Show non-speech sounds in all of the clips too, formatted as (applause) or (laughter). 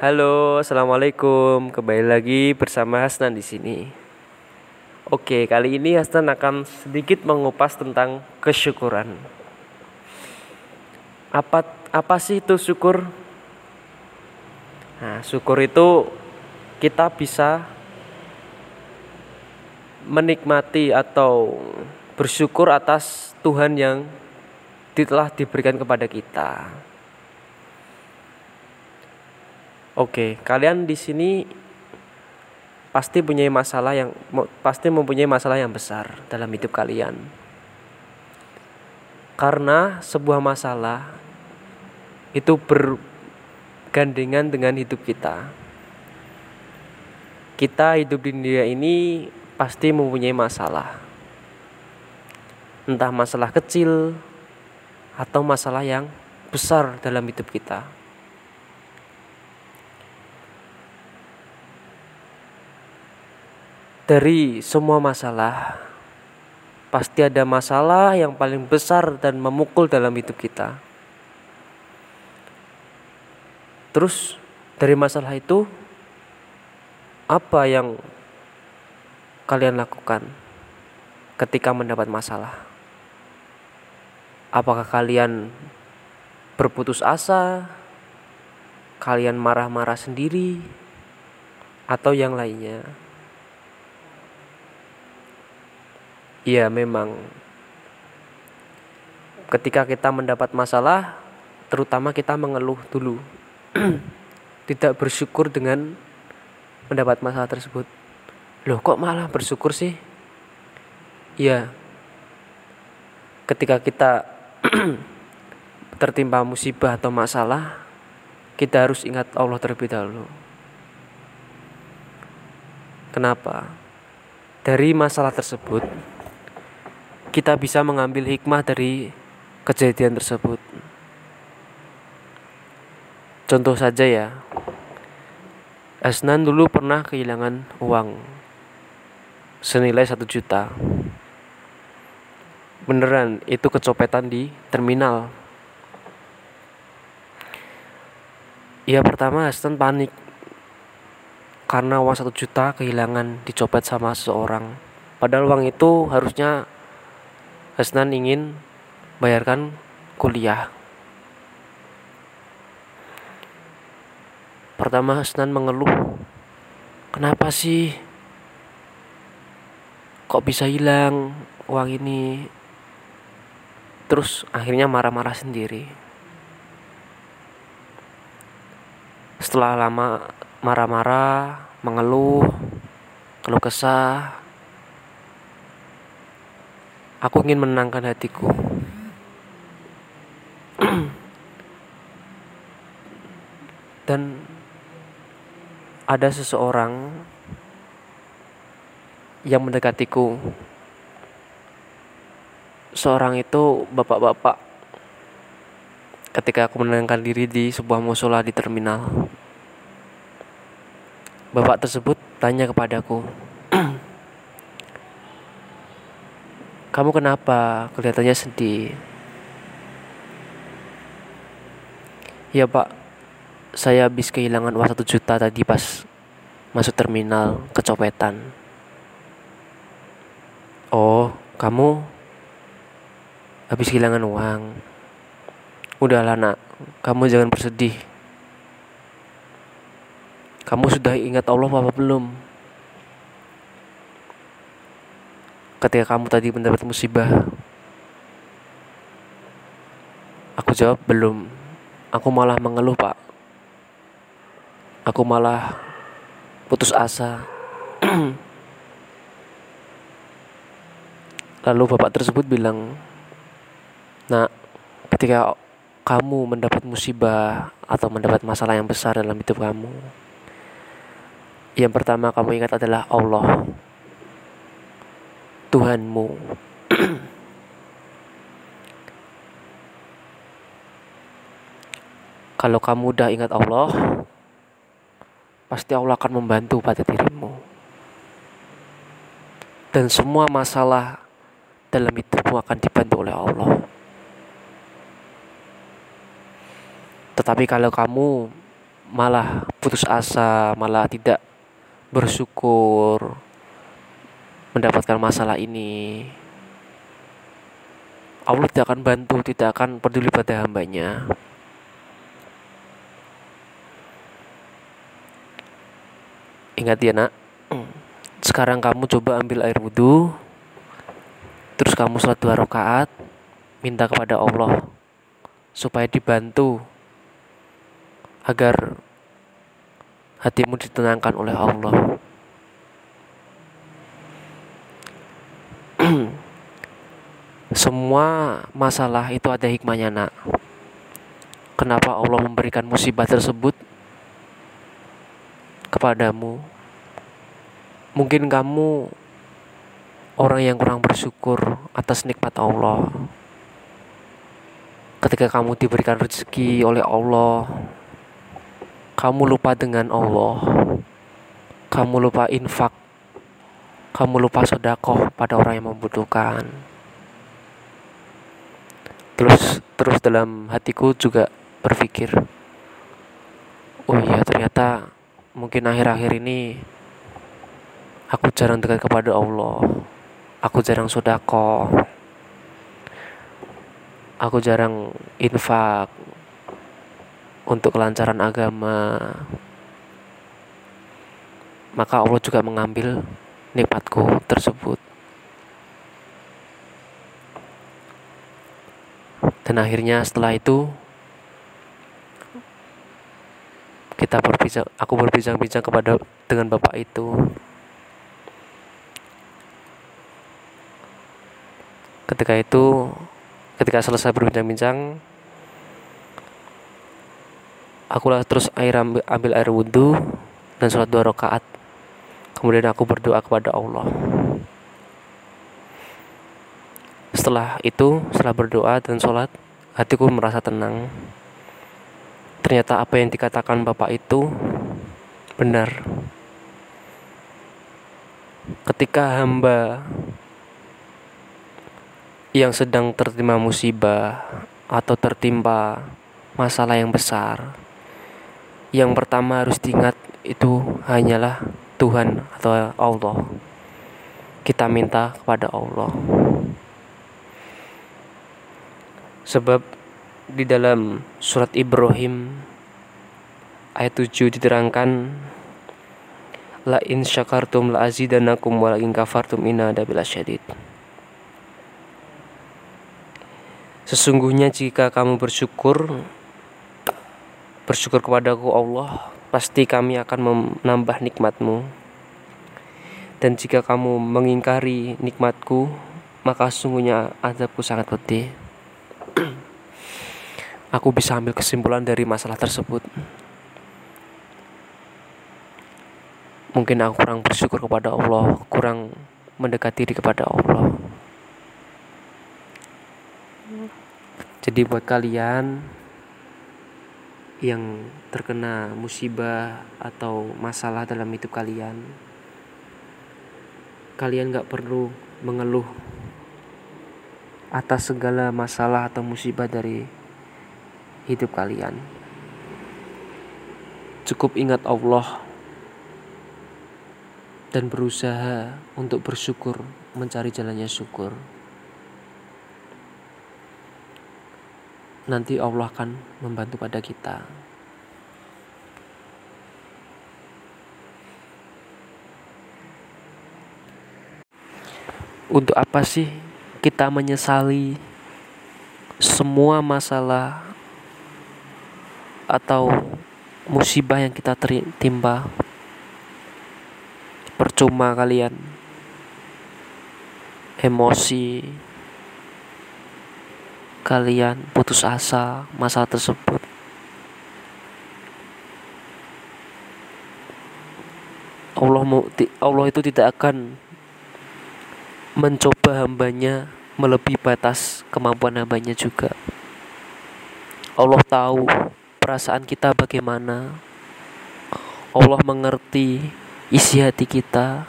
Halo, assalamualaikum. Kembali lagi bersama Hasnan di sini. Oke, kali ini Hasnan akan sedikit mengupas tentang kesyukuran. Apa apa sih itu syukur? Nah, syukur itu kita bisa menikmati atau bersyukur atas Tuhan yang telah diberikan kepada kita. Oke, kalian di sini pasti punya masalah yang pasti mempunyai masalah yang besar dalam hidup kalian. Karena sebuah masalah itu bergandengan dengan hidup kita. Kita hidup di dunia ini pasti mempunyai masalah. Entah masalah kecil atau masalah yang besar dalam hidup kita. Dari semua masalah, pasti ada masalah yang paling besar dan memukul dalam hidup kita. Terus, dari masalah itu, apa yang kalian lakukan ketika mendapat masalah? Apakah kalian berputus asa? Kalian marah-marah sendiri? Atau yang lainnya? Iya, memang ketika kita mendapat masalah, terutama kita mengeluh dulu. (clears throat) Tidak bersyukur dengan mendapat masalah tersebut. Loh, kok malah bersyukur sih? Iya. Ketika kita (clears throat) tertimpa musibah atau masalah, kita harus ingat Allah terlebih dahulu. Kenapa? Dari masalah tersebut, kita bisa mengambil hikmah dari kejadian tersebut. Contoh saja ya, Asnan dulu pernah kehilangan uang senilai satu juta. Beneran itu kecopetan di terminal. Ya pertama Aston panik. Karena uang satu juta kehilangan dicopet sama seseorang. Padahal uang itu harusnya Hasnan ingin bayarkan kuliah. Pertama Hasnan mengeluh kenapa sih? Kok bisa hilang uang ini? Terus akhirnya marah-marah sendiri. Setelah lama marah-marah mengeluh keluh kesah aku ingin menenangkan hatiku. (clears throat) Dan ada seseorang yang mendekatiku. Seorang itu bapak-bapak. Ketika aku menenangkan diri di sebuah musola di terminal. Bapak tersebut tanya kepadaku, (clears throat) "Kamu kenapa? Kelihatannya sedih." Ya pak, saya habis kehilangan uang satu juta tadi pas masuk terminal kecopetan. Oh, kamu habis kehilangan uang. Udahlah nak, kamu jangan bersedih. Kamu sudah ingat Allah apa belum? Ketika kamu tadi mendapat musibah, aku jawab belum. Aku malah mengeluh pak. Aku malah putus asa. (clears throat) Lalu bapak tersebut bilang, Nah, ketika kamu mendapat musibah atau mendapat masalah yang besar dalam hidup kamu, yang pertama kamu ingat adalah Allah, Tuhanmu. Kalau kamu udah ingat Allah, pasti Allah akan membantu pada dirimu. Dan semua masalah dalam hidupmu akan dibantu oleh Allah. Tetapi kalau kamu malah putus asa, malah tidak bersyukur mendapatkan masalah ini, Allah tidak akan bantu, tidak akan peduli pada hambanya. Ingat ya nak, (clears throat) sekarang kamu coba ambil air wudhu, terus kamu sholat dua rakaat, minta kepada Allah supaya dibantu agar hatimu ditenangkan oleh Allah. Semua masalah itu ada hikmahnya, Nak. Kenapa Allah memberikan musibah tersebut kepadamu? Mungkin kamu orang yang kurang bersyukur atas nikmat Allah. Ketika kamu diberikan rezeki oleh Allah, kamu lupa dengan Allah. Kamu lupa infak. Kamu lupa sodakoh pada orang yang membutuhkan. Terus terus dalam hatiku juga berpikir, oh iya ternyata mungkin akhir-akhir ini Aku jarang dekat kepada Allah. Aku jarang sodako. Aku jarang infak untuk kelancaran agama. Maka Allah juga mengambil nikmatku tersebut. Dan akhirnya setelah itu kita berbincang, aku berbincang-bincang kepada dengan bapak itu. ketika itu ketika selesai berbincang-bincang aku terus air ambil, ambil air wudhu dan sholat dua rakaat kemudian aku berdoa kepada Allah setelah itu setelah berdoa dan sholat hatiku merasa tenang ternyata apa yang dikatakan bapak itu benar ketika hamba yang sedang tertimpa musibah atau tertimpa masalah yang besar, yang pertama harus diingat itu hanyalah Tuhan atau Allah. Kita minta kepada Allah. Sebab di dalam surat Ibrahim ayat 7 diterangkan la in syakartum la azidanakum wa la in kafartum inna adabil syadid. Sesungguhnya jika kamu bersyukur Bersyukur kepadaku Allah Pasti kami akan menambah nikmatmu Dan jika kamu mengingkari nikmatku Maka sesungguhnya azabku sangat pedih (clears throat) Aku bisa ambil kesimpulan dari masalah tersebut. Mungkin aku kurang bersyukur kepada Allah Kurang mendekati diri kepada Allah. Jadi buat kalian yang terkena musibah atau masalah dalam hidup kalian, kalian gak perlu mengeluh atas segala masalah atau musibah dari hidup kalian. Cukup ingat Allah dan berusaha untuk bersyukur, mencari jalannya syukur. nanti Allah akan membantu pada kita. Untuk apa sih kita menyesali semua masalah atau musibah yang kita tertimpa? Percuma kalian emosi kalian putus asa masalah tersebut. Allah Allah itu tidak akan mencoba hambanya melebihi batas kemampuan hambanya juga. Allah tahu perasaan kita bagaimana. Allah mengerti isi hati kita.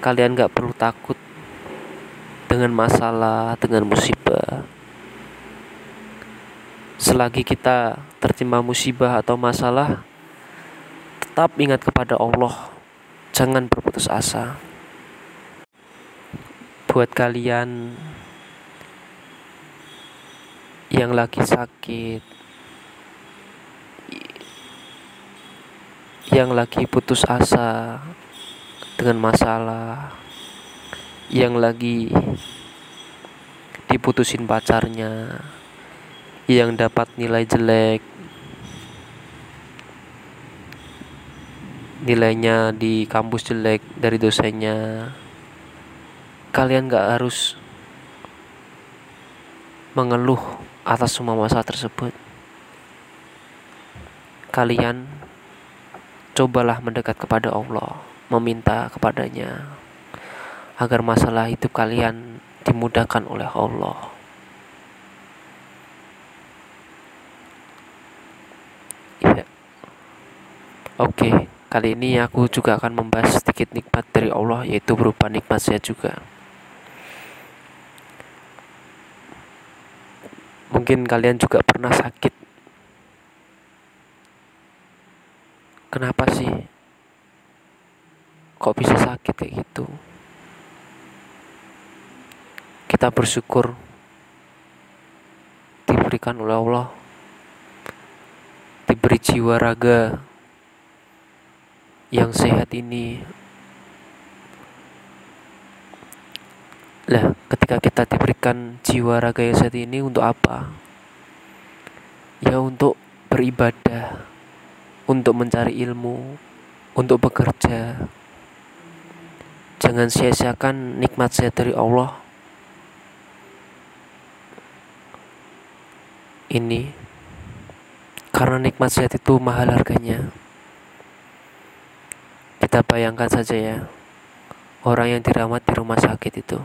Kalian gak perlu takut dengan masalah, dengan musibah. selagi kita tertimpa musibah atau masalah, tetap ingat kepada Allah. Jangan berputus asa. Buat kalian yang lagi sakit, yang lagi putus asa dengan masalah, yang lagi diputusin pacarnya, yang dapat nilai jelek nilainya di kampus jelek dari dosennya. Kalian gak harus mengeluh atas semua masalah tersebut. Kalian cobalah mendekat kepada Allah meminta kepadanya agar masalah hidup kalian dimudahkan oleh Allah. Oke, kali ini aku juga akan membahas sedikit nikmat dari Allah, yaitu berupa nikmat saya juga. Mungkin kalian juga pernah sakit. Kenapa sih? Kok bisa sakit kayak gitu? Kita bersyukur diberikan oleh Allah, diberi jiwa raga yang sehat ini. Lah ketika kita diberikan jiwa raga yang sehat ini untuk apa? Ya untuk beribadah untuk mencari ilmu untuk bekerja. Jangan sia-siakan nikmat sehat dari Allah. Ini karena nikmat sehat itu mahal harganya kita bayangkan saja ya, orang yang dirawat di rumah sakit itu.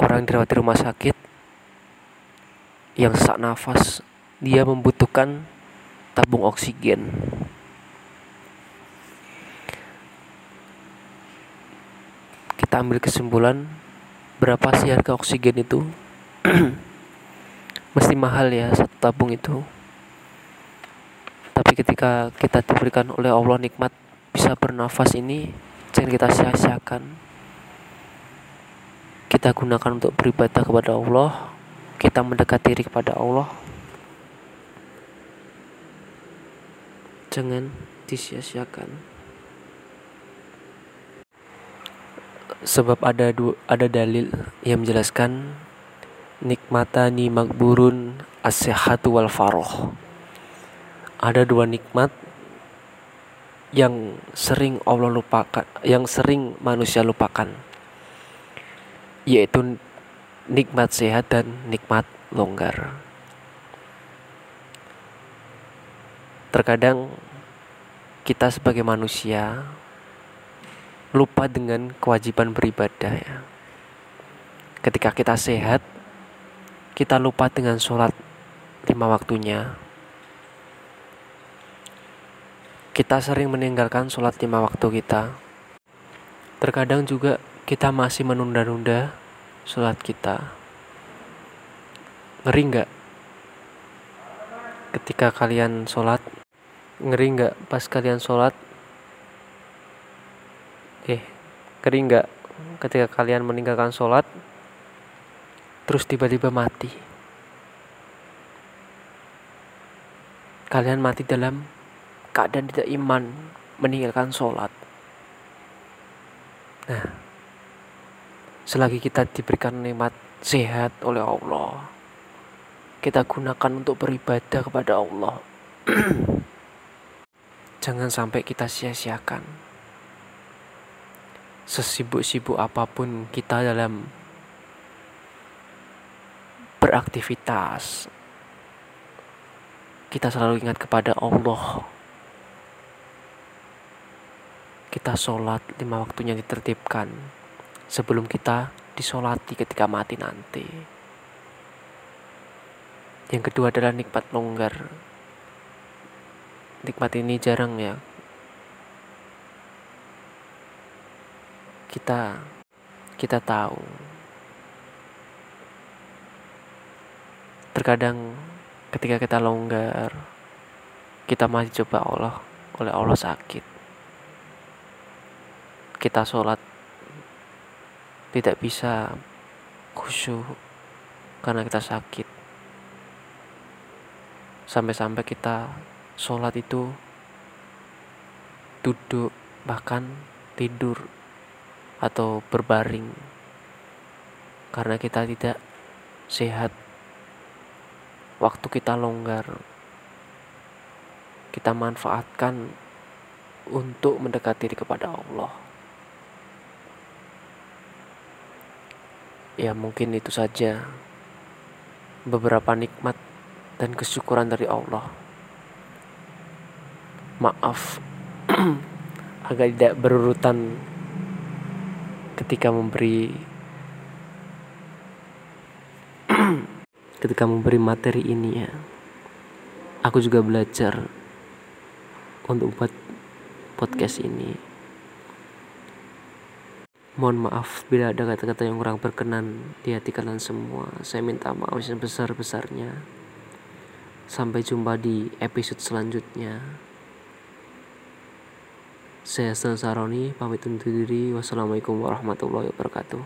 Orang yang dirawat di rumah sakit yang sesak nafas, dia membutuhkan tabung oksigen. Kita ambil kesimpulan berapa sih harga oksigen itu? (clears throat) Mesti mahal ya satu tabung itu. Ketika kita diberikan oleh Allah nikmat bisa bernafas ini, jangan kita sia-siakan. Kita gunakan untuk beribadah kepada Allah, kita mendekat diri kepada Allah. Jangan disia-siakan. Sebab ada du ada dalil yang menjelaskan nikmatani makburun as-sihhatu wal faroh ada dua nikmat yang sering Allah lupakan, yang sering manusia lupakan, yaitu nikmat sehat dan nikmat longgar. Terkadang kita sebagai manusia lupa dengan kewajiban beribadah ya. Ketika kita sehat, kita lupa dengan sholat lima waktunya, kita sering meninggalkan sholat lima waktu kita. Terkadang juga kita masih menunda-nunda sholat kita. Ngeri nggak? Ketika kalian sholat, ngeri nggak pas kalian sholat? Eh, ngeri nggak ketika kalian meninggalkan sholat, terus tiba-tiba mati? Kalian mati dalam keadaan tidak iman meninggalkan sholat. Nah, selagi kita diberikan nikmat sehat oleh Allah, kita gunakan untuk beribadah kepada Allah. (clears throat) Jangan sampai kita sia-siakan. Sesibuk-sibuk apa pun kita dalam beraktivitas, kita selalu ingat kepada Allah kita sholat lima waktunya ditertibkan sebelum kita disolati ketika mati nanti. Yang kedua adalah nikmat longgar. Nikmat ini jarang ya. Kita kita tahu terkadang ketika kita longgar kita masih coba Allah oleh Allah sakit kita sholat tidak bisa khusyuk karena kita sakit. Sampai-sampai kita sholat itu duduk bahkan tidur atau berbaring karena kita tidak sehat. Waktu kita longgar kita manfaatkan untuk mendekati diri kepada Allah ya mungkin itu saja. Beberapa nikmat dan kesyukuran dari Allah. Maaf (clears throat) agak tidak berurutan ketika memberi (clears throat) ketika memberi materi ini ya. Aku juga belajar untuk buat podcast ini mohon maaf bila ada kata-kata yang kurang berkenan di hati kalian semua. Saya minta maaf yang besar-besarnya sampai jumpa di episode selanjutnya. Saya Saroni pamit undur diri. Wassalamualaikum warahmatullahi wabarakatuh